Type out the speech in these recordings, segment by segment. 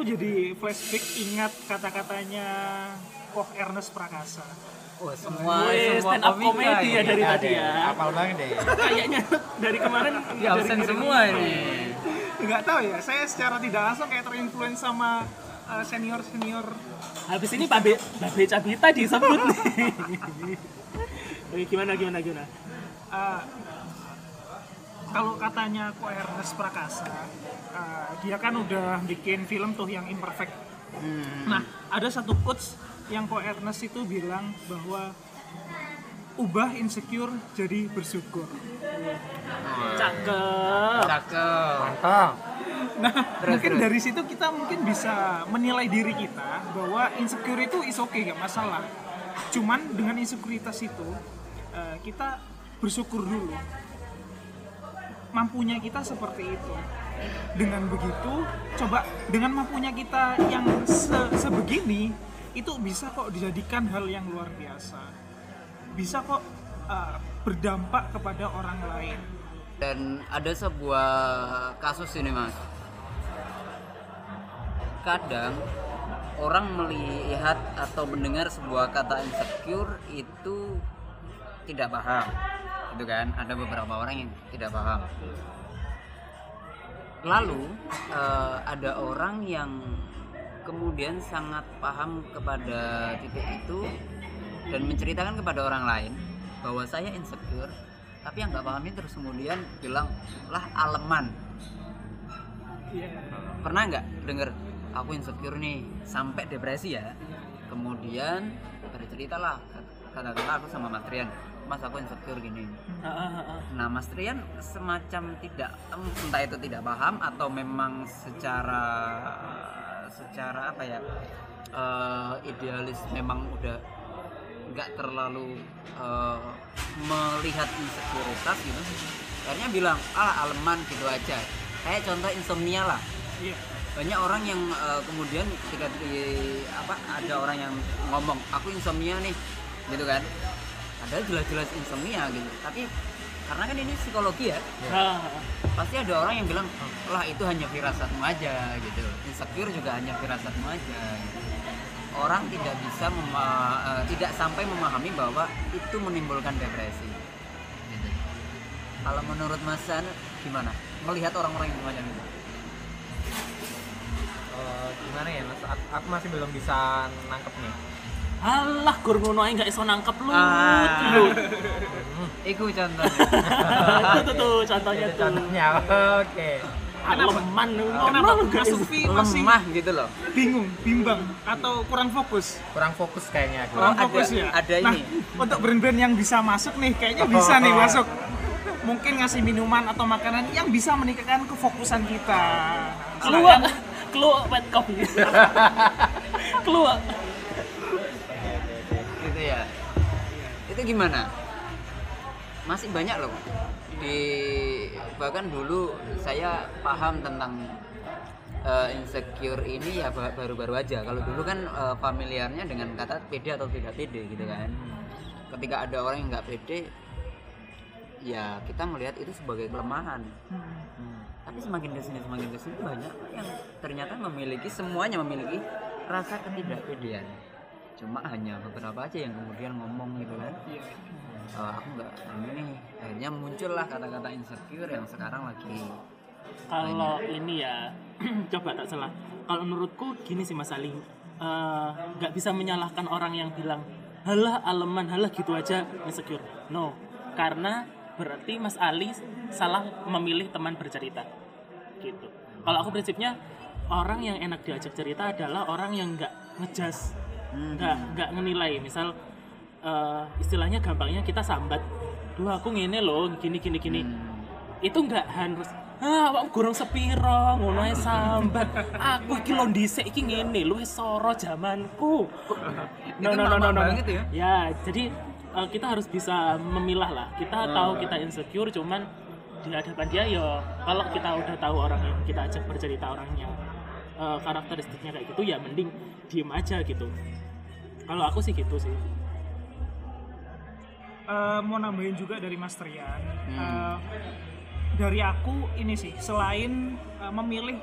aku jadi flashback ingat kata-katanya Koh Ernest Prakasa. Oh, semua Wih, semua stand up komika comedy ya dari tadi ya. Apal banget deh. Kayaknya dari kemarin Ya, dari absen semua ini. Nggak tahu ya, saya secara tidak langsung kayak terinfluence sama uh, senior-senior Habis ini Babe Babe Cabita disebut nih. Oke, gimana gimana gimana? uh, kalau katanya Ko Ernest Prakasa, uh, dia kan udah bikin film tuh yang imperfect. Nah, ada satu quotes yang Ko Ernest itu bilang bahwa ubah insecure jadi bersyukur. Cakep. Cakep. Mantap. Nah, Terus, mungkin terus. dari situ kita mungkin bisa menilai diri kita bahwa insecure itu is okay, gak masalah. Cuman dengan insekuritas itu uh, kita bersyukur dulu. Mampunya kita seperti itu. Dengan begitu, coba dengan mampunya kita yang se- sebegini itu bisa kok dijadikan hal yang luar biasa. Bisa kok uh, berdampak kepada orang lain. Dan ada sebuah kasus ini mas. Kadang orang melihat atau mendengar sebuah kata insecure itu tidak paham, gitu kan? Ada beberapa orang yang tidak paham. Lalu eh, ada orang yang kemudian sangat paham kepada titik itu dan menceritakan kepada orang lain bahwa saya insecure tapi yang nggak paham ini terus kemudian bilang lah aleman pernah nggak denger aku insecure nih sampai depresi ya kemudian bercerita lah kata kata aku sama Mas Trian Mas aku insecure gini Ah, ah, ah, ah. Nah, Mas Trian semacam tidak entah itu tidak paham atau memang secara secara apa ya eh, idealis memang udah nggak terlalu eh, melihat insekuritas gitu. Akhirnya bilang ah aleman gitu aja. Kayak contoh insomnia lah. Iya. Banyak orang yang eh, kemudian ketika di apa ada orang yang ngomong aku insomnia nih gitu kan. Ada jelas-jelas insomnia gitu. Tapi karena kan ini psikologi ya, Ah, ah, ah. pasti ada orang yang bilang lah itu hanya firasatmu aja gitu insecure juga hanya firasatmu aja gitu. orang tidak bisa mema- eh, tidak sampai memahami bahwa itu menimbulkan depresi gitu. kalau menurut Mas San gimana melihat orang-orang yang semacam itu Eh, gimana ya mas? Aku, aku masih belum bisa nangkep nih. Alah, gur ngono ae gak iso nangkep lu. Ah. Lu. itu contohnya Itu tuh, contohnya Itu tuh. contohnya. Oke. Leman. Kenapa lu gak Mas iso- Sufi masih lemah gitu loh bingung, bimbang atau kurang fokus? Kurang fokus kayaknya aku. Kurang ada- fokus ya. ada nah, ini. untuk brand-brand yang bisa masuk nih, kayaknya bisa nih masuk. Mungkin ngasih minuman atau makanan yang bisa meningkatkan kefokusan kita. Keluar, keluar wet coffee. Keluar. Itu gimana? Masih banyak loh. Di bahkan dulu saya paham tentang eh, insecure ini ya ba- baru-baru aja. Kalau dulu kan eh, familiarnya dengan kata pede atau tidak pede gitu kan. Ketika ada orang yang nggak pede ya kita melihat itu sebagai kelemahan. Hmm. tapi semakin ke sini semakin ke sini banyak yang ternyata memiliki semuanya memiliki rasa ketidakpedean cuma hanya beberapa aja yang kemudian ngomong gitu kan "Eh, aku nggak ini nih akhirnya muncullah kata-kata insecure yang sekarang lagi Kalau ini ya, coba tak salah. Kalau menurutku gini sih Mas Ali, Eh, nggak bisa menyalahkan orang yang bilang halah aleman, halah gitu aja insecure. No, karena berarti Mas Ali salah memilih teman bercerita. Gitu. Kalau aku prinsipnya orang yang enak diajak cerita adalah orang yang nggak ngejas, nggak nggak menilai. Misal eh, istilahnya gampangnya kita sambat, duh aku ngene loh, gini gini gini. Itu nggak harus ah awak gorong sepiro ngono ae sambat. Aku iki lho dhisik iki ngene lu wis soro zamanku no no no no no ya? ya jadi eh, kita harus bisa memilah lah. Kita tahu kita insecure cuman di hadapan dia ya kalau kita udah tahu orang yang kita ajak bercerita orangnya eh, karakteristiknya kayak gitu ya mending diem aja gitu kalau aku sih gitu sih. Eh, mau nambahin juga dari Mas Trian. Eh, dari aku ini sih selain eh, memilih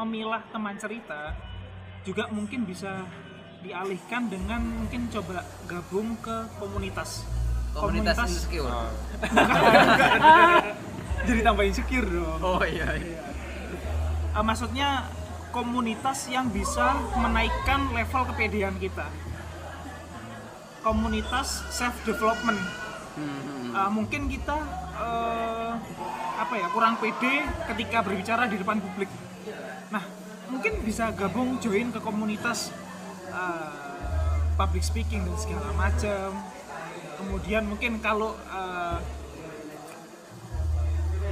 memilah teman cerita juga mungkin bisa dialihkan dengan mungkin coba gabung ke komunitas. Komunitas insecure. Jadi tambah insecure dong. Oh iya, iya. Eh, maksudnya komunitas yang bisa menaikkan level kepedean kita komunitas self development Hmm, Uh, mungkin kita uh, apa ya kurang pede ketika berbicara di depan publik. Nah, mungkin bisa gabung join ke komunitas uh, public speaking dan segala macam. Kemudian mungkin kalau uh,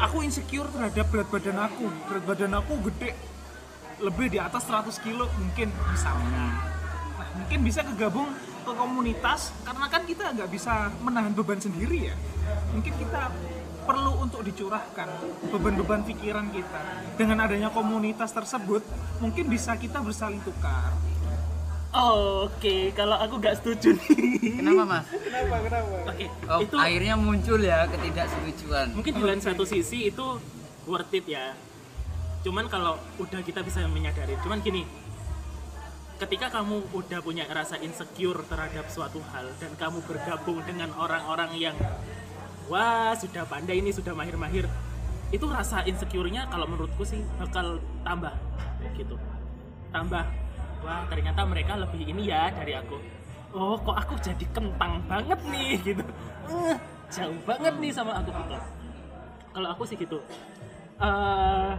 aku insecure terhadap berat badan aku, berat badan aku gede lebih di atas 100 kilo mungkin misalnya. Nah, mungkin bisa kegabung ke komunitas karena kan kita nggak bisa menahan beban sendiri ya. Mungkin kita perlu untuk dicurahkan beban-beban pikiran kita. Dengan adanya komunitas tersebut mungkin bisa kita bersaling tukar. Oh, Oke, kalau aku nggak setuju nih. kenapa mas? Kenapa kenapa? Oke, oh, itu akhirnya muncul ya ketidaksetujuan. mungkin di lain satu sisi itu worth it ya. Cuman kalau udah kita bisa menyadari, cuman gini, ketika kamu udah punya rasa insecure terhadap suatu hal dan kamu bergabung dengan orang-orang yang wah sudah pandai ini sudah mahir-mahir itu rasa insecure-nya kalau menurutku sih bakal tambah gitu. Tambah wah ternyata mereka lebih ini ya dari aku. Oh kok aku jadi kentang banget nih gitu. Eh, jauh banget nih sama aku gitu. Kalau aku sih gitu. Eh,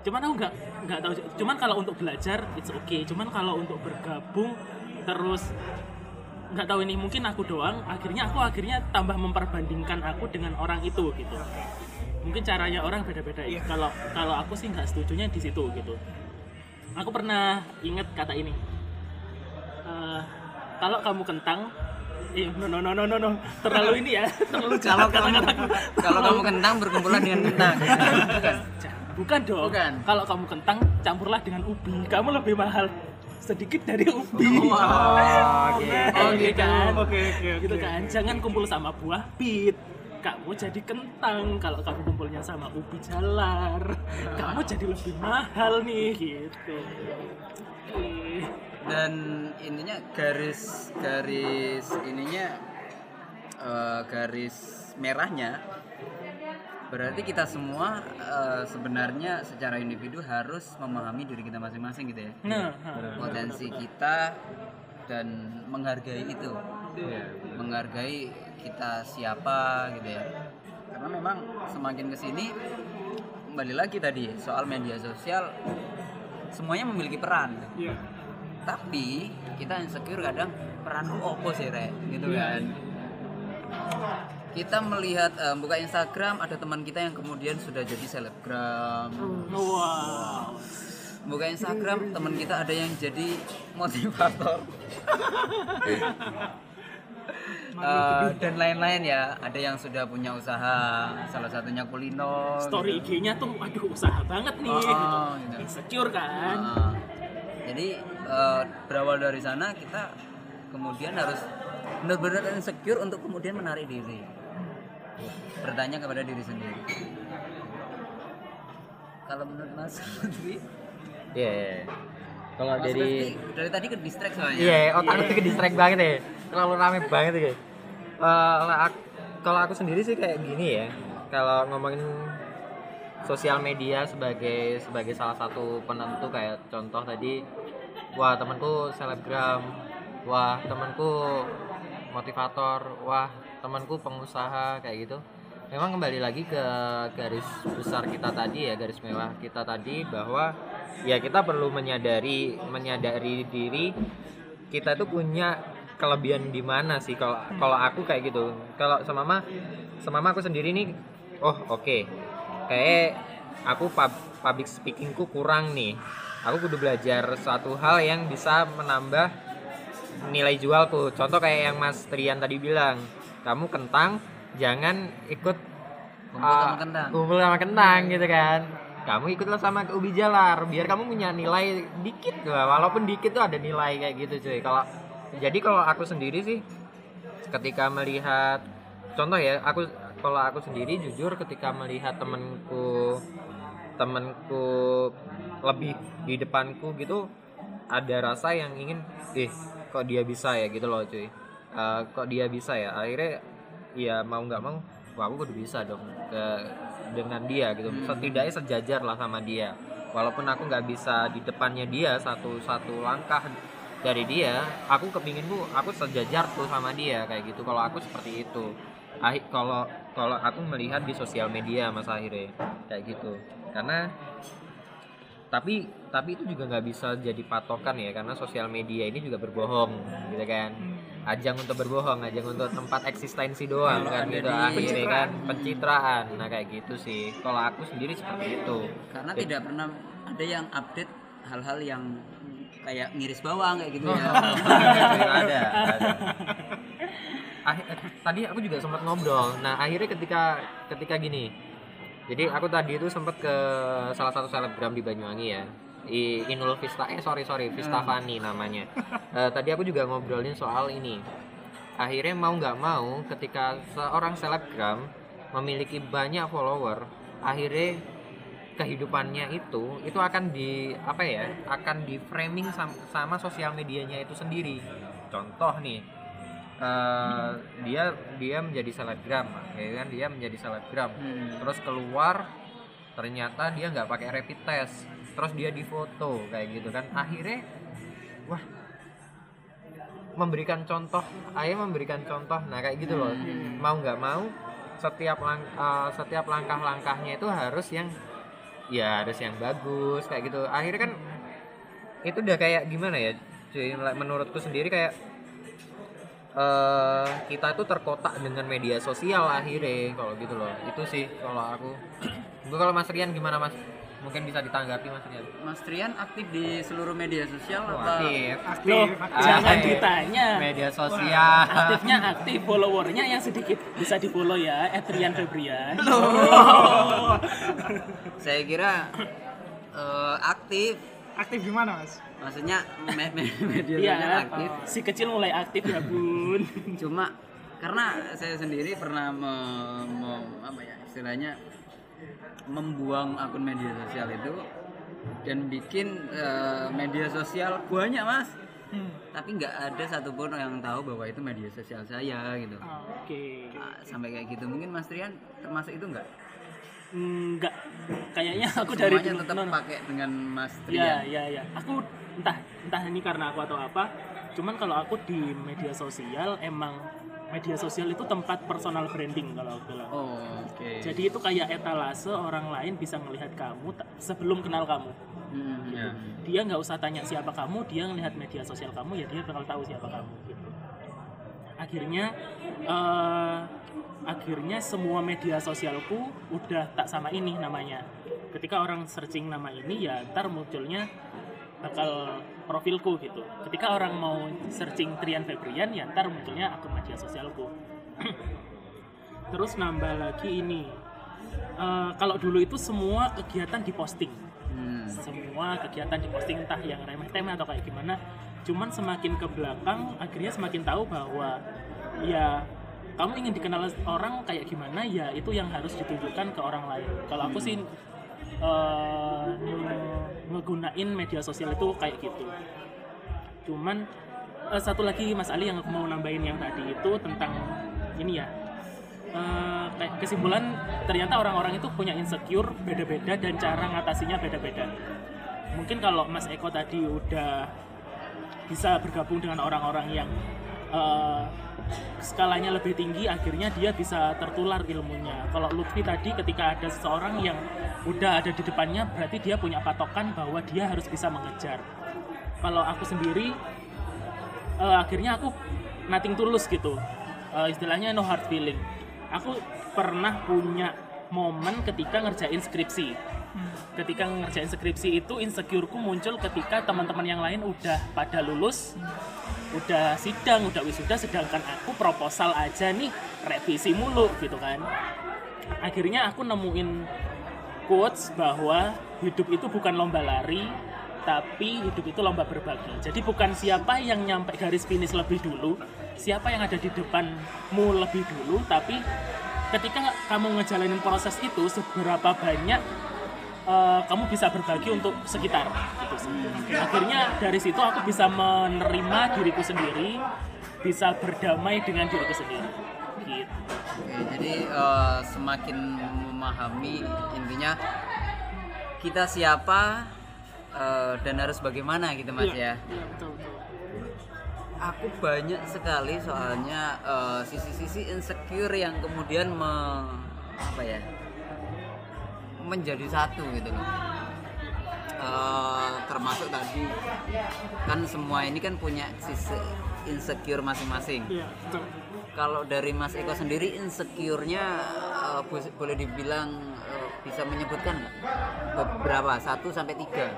cuman aku nggak nggak tahu cuman kalau untuk belajar it's okay. Cuman kalau untuk bergabung terus nggak tahu ini mungkin aku doang akhirnya aku akhirnya tambah memperbandingkan aku dengan orang itu gitu. Mungkin caranya orang beda-beda ya. Kalau kalau aku sih nggak setujunya di situ gitu. Aku pernah inget kata ini. Eh, kalau kamu kentang eh, no no no no no no. Terlalu ini ya. Terlalu kalau kamu kalau kamu kentang berkumpulan dengan kentang bukan dong. Bukan. Kalau kamu kentang, campurlah dengan ubi. Kamu lebih mahal sedikit dari ubi. Wah, oke. Oke kan? oke oke Gitu kan. Jangan kumpul sama buah pit. Kamu jadi kentang kalau kamu kumpulnya sama ubi jalar. Kamu jadi lebih mahal nih gitu. Dan ininya garis garis ininya eh, garis merahnya berarti kita semua eh, sebenarnya secara individu harus memahami diri kita masing-masing gitu ya Nah, potensi kita dan menghargai itu menghargai kita siapa gitu ya karena memang semakin ke sini kembali lagi tadi soal media sosial semuanya memiliki peran Iya. tapi kita insecure kadang peran opo sih Rek? gitu Iya. kan kita melihat eh, buka Instagram ada teman kita yang kemudian sudah jadi selebgram Wow. buka Instagram teman kita ada yang jadi motivator Eh, dan lain-lain ya ada yang sudah punya usaha salah satunya kulino Story IG-nya tuh aduh usaha banget nih Oh, gitu. gitu. Insecure kan? Ah. jadi eh, berawal dari sana kita kemudian harus benar-benar insecure untuk kemudian menarik diri bertanya kepada diri sendiri kalau menurut Mas Lutfi Iya. iya. Kalau Mas dari dari tadi ke distract soalnya Iya, otak itu ke distract banget ya. Terlalu rame banget ya. Kalau aku- kalau aku sendiri sih kayak gini ya. Kalau ngomongin sosial media sebagai sebagai salah satu penentu kayak contoh tadi wah temanku selebgram wah temanku motivator wah temanku pengusaha kayak gitu. Memang kembali lagi ke garis besar kita tadi ya garis mewah kita tadi bahwa ya kita perlu menyadari menyadari diri kita tuh punya kelebihan di mana sih. Kalau kalau aku kayak gitu. Kalau semama semama aku sendiri nih oh oke. Kayak aku pub- public speakingku kurang nih. Aku kudu belajar suatu hal yang bisa menambah nilai jualku. Contoh kayak yang Mas Trian tadi bilang kamu kentang jangan ikut Kumpul sama kentang. kumpul sama kentang gitu kan. Kamu ikutlah sama ke ubi jalar biar kamu punya nilai dikit lah. Walaupun dikit tuh ada nilai kayak gitu cuy. Kalau jadi kalau aku sendiri sih ketika melihat contoh ya aku kalau aku sendiri jujur ketika melihat temenku temenku lebih di depanku gitu ada rasa yang ingin eh kok dia bisa ya? Gitu loh cuy Eh, kok dia bisa ya? Akhirnya ya mau nggak mau wah aku kudu bisa dong ke dengan dia gitu. Setidaknya sejajar lah sama dia. Walaupun aku nggak bisa di depannya dia satu satu langkah dari dia aku kepinginku aku sejajar tuh sama dia kayak gitu. Kalau aku seperti itu. Kalau kalau aku melihat di sosial media mas akhirnya kayak gitu. Karena tapi tapi itu juga nggak bisa jadi patokan ya karena sosial media ini juga berbohong gitu kan ajang untuk berbohong ajang untuk tempat eksistensi doang kan gitu akhirnya kan pencitraan nah kayak gitu sih kalau aku sendiri seperti itu karena tidak pernah ada yang update hal-hal yang kayak ngiris bawang kayak gitu ya ada, ada. Akhir- eh, tadi aku juga sempat ngobrol. Nah, akhirnya ketika ketika gini. Jadi aku tadi itu sempat ke salah satu selebgram di Banyuwangi ya. I, Inul Vista eh sorry sorry Vista Fani namanya. Eh, tadi aku juga ngobrolin soal ini. Akhirnya mau nggak mau ketika seorang selebgram memiliki banyak follower, akhirnya kehidupannya itu itu akan di apa ya akan di framing sama, sama sosial medianya itu sendiri contoh nih eh, dia dia menjadi selebgram ya kan dia menjadi selebgram Hmm. terus keluar ternyata dia nggak pakai rapid test terus dia difoto kayak gitu kan. Akhirnya wah memberikan contoh ayah memberikan contoh. Nah kayak gitu loh. Mau nggak mau setiap lang eh, setiap langkah-langkahnya itu harus yang ya harus yang bagus kayak gitu. Akhirnya kan itu udah kayak gimana ya menurutku sendiri kayak eh kita itu terkotak dengan media sosial akhirnya kalau gitu loh. Itu sih kalau aku. Itu kalau Mas Rian gimana Mas mungkin bisa ditanggapi Mas Rian Mas Trian aktif di seluruh media sosial Oh, apa aktif aktif Loh, aktif. jangan Aktif. ditanya. media sosial Aktifnya aktif, followernya yang sedikit bisa di follow ya, Etrian Febrian. saya kira eh, aktif aktif gimana mas maksudnya me- me- media Iya, sosial aktif si kecil mulai aktif ya bun. cuma karena saya sendiri pernah me- me- apa ya istilahnya membuang akun media sosial itu dan bikin eh, media sosial banyak mas Hmm. tapi nggak ada satupun yang tahu bahwa itu media sosial saya gitu Oke. Ah, sampai kayak gitu mungkin Mas Trian termasuk itu nggak Enggak, kayaknya aku dari semuanya dulu tetap no, no. pakai dengan Mas Trian iya, iya. Aku entah entah ini karena aku atau apa. Cuman kalau aku di media sosial emang media sosial itu tempat personal branding kalau aku bilang. oh oke Jadi itu kayak etalase orang lain bisa melihat kamu sebelum kenal kamu. Hmm, ya. Dia nggak usah tanya siapa kamu, dia ngelihat media sosial kamu ya dia bakal tahu siapa kamu gitu. Akhirnya eh, akhirnya semua media sosialku udah tak sama ini namanya. Ketika orang searching nama ini ya ntar munculnya bakal profilku gitu. Ketika orang mau searching Trian Febrian ya ntar munculnya akun media sosialku. Terus nambah lagi ini. Eh, kalau dulu itu semua kegiatan diposting Hmm. semua kegiatan diposting entah yang remeh-temeh atau kayak gimana cuman semakin ke belakang akhirnya semakin tahu bahwa ya kamu ingin dikenal orang kayak gimana ya itu yang harus ditunjukkan ke orang lain kalau aku sih eh, nge- ngegunain media sosial itu kayak gitu cuman eh, satu lagi Mas Ali yang mau nambahin yang tadi itu tentang ini ya kayak kesimpulan ternyata orang-orang itu punya insecure beda-beda dan cara ngatasinya beda-beda. Mungkin kalau Mas Eko tadi udah bisa bergabung dengan orang-orang yang eh, skalanya lebih tinggi, akhirnya dia bisa tertular ilmunya. Kalau Lutfi tadi ketika ada seseorang yang udah ada di depannya, berarti dia punya patokan bahwa dia harus bisa mengejar. Kalau aku sendiri eh, akhirnya aku nothing tulus gitu Eh, istilahnya no hard feeling aku pernah punya momen ketika ngerjain skripsi ketika ngerjain skripsi itu insecureku muncul ketika teman-teman yang lain udah pada lulus udah sidang udah wisuda sedangkan aku proposal aja nih revisi mulu gitu kan akhirnya aku nemuin quotes bahwa hidup itu bukan lomba lari tapi hidup itu lomba berbagi. Jadi bukan siapa yang nyampe garis finish lebih dulu, siapa yang ada di depanmu lebih dulu, tapi ketika kamu ngejalanin proses itu seberapa banyak eh, kamu bisa berbagi untuk sekitar gitu sih. akhirnya dari situ aku bisa menerima diriku sendiri bisa berdamai dengan diriku sendiri gitu Oke, jadi eh, semakin memahami intinya kita siapa eh, dan harus bagaimana gitu mas ya. Iya, betul, betul. Aku banyak sekali soalnya sisi-sisi insecure yang kemudian me- apa ya menjadi satu gitu loh. Eh, termasuk tadi kan semua ini kan punya sisi insecure masing-masing. Iya, betul. Kalau dari Mas Eko sendiri insecure-nya bo- boleh dibilang eh, bisa menyebutkan nggak? beberapa satu sampai tiga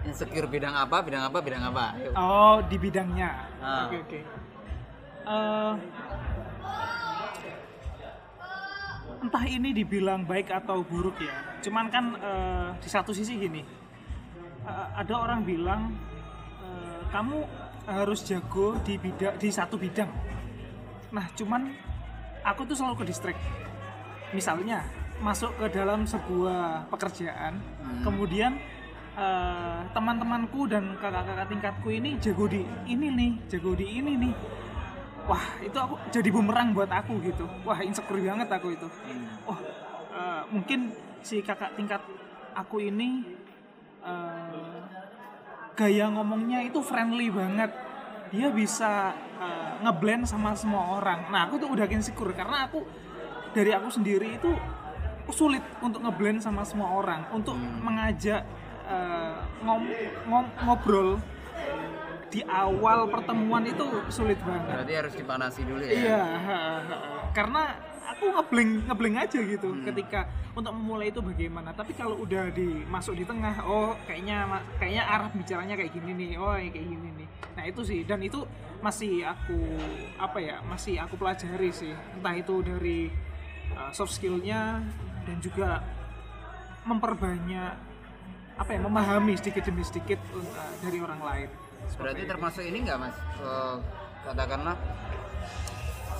insecure bidang apa bidang apa bidang apa. Oh, di bidangnya. Ah. Oke, oke. Eh, entah ini dibilang baik atau buruk ya. Cuman kan eh, di satu sisi gini, eh, ada orang bilang eh, kamu harus jago di bidang di satu bidang. Nah, cuman aku tuh selalu ke distrik. Misalnya masuk ke dalam sebuah pekerjaan, kemudian eh, teman-temanku dan kakak-kakak tingkatku ini jago di ini nih, jago di ini nih. Wah, itu aku jadi bumerang buat aku gitu. Wah, insecure banget aku itu. Oh, eh, mungkin si kakak tingkat aku ini eh, gaya ngomongnya itu friendly banget. Dia bisa eh, ngeblend sama semua orang. Nah, aku tuh udah insecure karena aku dari aku sendiri itu sulit untuk ngeblend sama semua orang, untuk mengajak eh, ngom- ngom- ngobrol di awal pertemuan itu sulit banget. berarti harus dipanasi dulu ya Iya, ha, ha, ha. karena aku ngebleng ngebleng aja gitu ketika untuk memulai itu bagaimana. Tapi kalau udah di masuk di tengah, oh kayaknya kayaknya arah bicaranya kayak gini nih, oh kayak gini nih. Nah itu sih, dan itu masih aku apa ya, masih aku pelajari sih. Entah itu dari uh, soft skillnya dan juga memperbanyak apa ya, memahami sedikit demi sedikit uh, dari orang lain. Berarti termasuk ini nggak mas Eh, katakanlah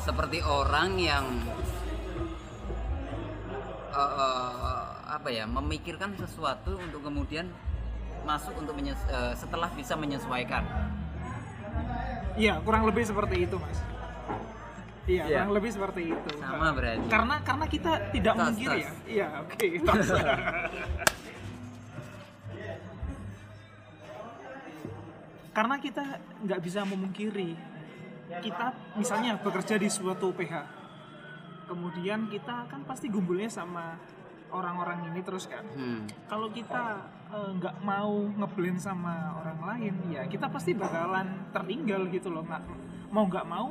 seperti orang yang eh, eh, apa ya memikirkan sesuatu untuk kemudian masuk untuk menyes- eh, setelah bisa menyesuaikan Iya, kurang lebih seperti itu, Mas. Iya, Iya. kurang lebih seperti itu. Sama berarti. Karena karena kita tidak tas. ya. Iya, oke. tas. karena kita nggak bisa memungkiri kita misalnya bekerja di suatu PH kemudian kita kan pasti gumbulnya sama orang-orang ini terus kan. Hmm. kalau kita eh, nggak mau ngeblend sama orang lain ya kita pasti bakalan tertinggal gitu loh nggak mau nggak mau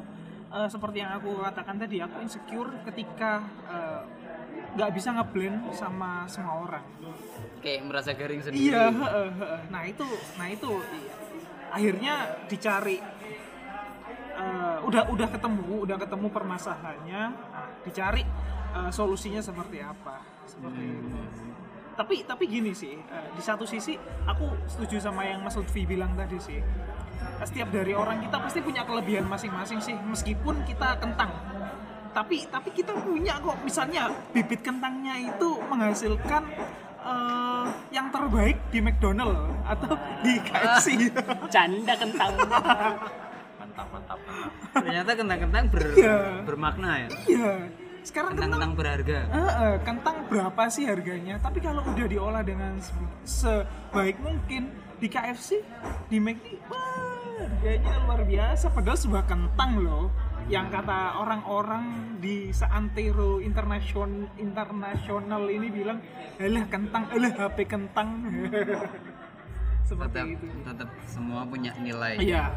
eh, seperti yang aku katakan tadi aku insecure ketika eh, nggak bisa ngeblend sama semua orang. Kayak merasa garing sendiri. Iya nah itu nah itu iya. Akhirnya dicari eh, udah udah ketemu udah ketemu permasalahannya nah, dicari eh, solusinya seperti apa seperti itu. Tapi tapi gini sih eh, di satu sisi aku setuju sama yang Mas Lutfi bilang tadi sih. Setiap dari orang kita pasti punya kelebihan masing-masing sih meskipun kita kentang. Tapi tapi kita punya kok. Misalnya bibit kentangnya itu menghasilkan eh, yang terbaik di McDonald atau di KFC canda kentang. Mantap mantap mantap. Ternyata kentang-kentang ber- Iya. bermakna ya? Iya. Sekarang kentang kentang-kentang berharga. Eh, eh, kentang berapa sih harganya? Tapi kalau udah diolah dengan se- sebaik mungkin di KFC, di McD, wah, harganya luar biasa. Padahal sebuah kentang loh, yang kata orang-orang di seantero internasional internasional ini bilang, alah kentang, alah HP kentang. Seperti tetap itu. tetap semua punya nilai Iya.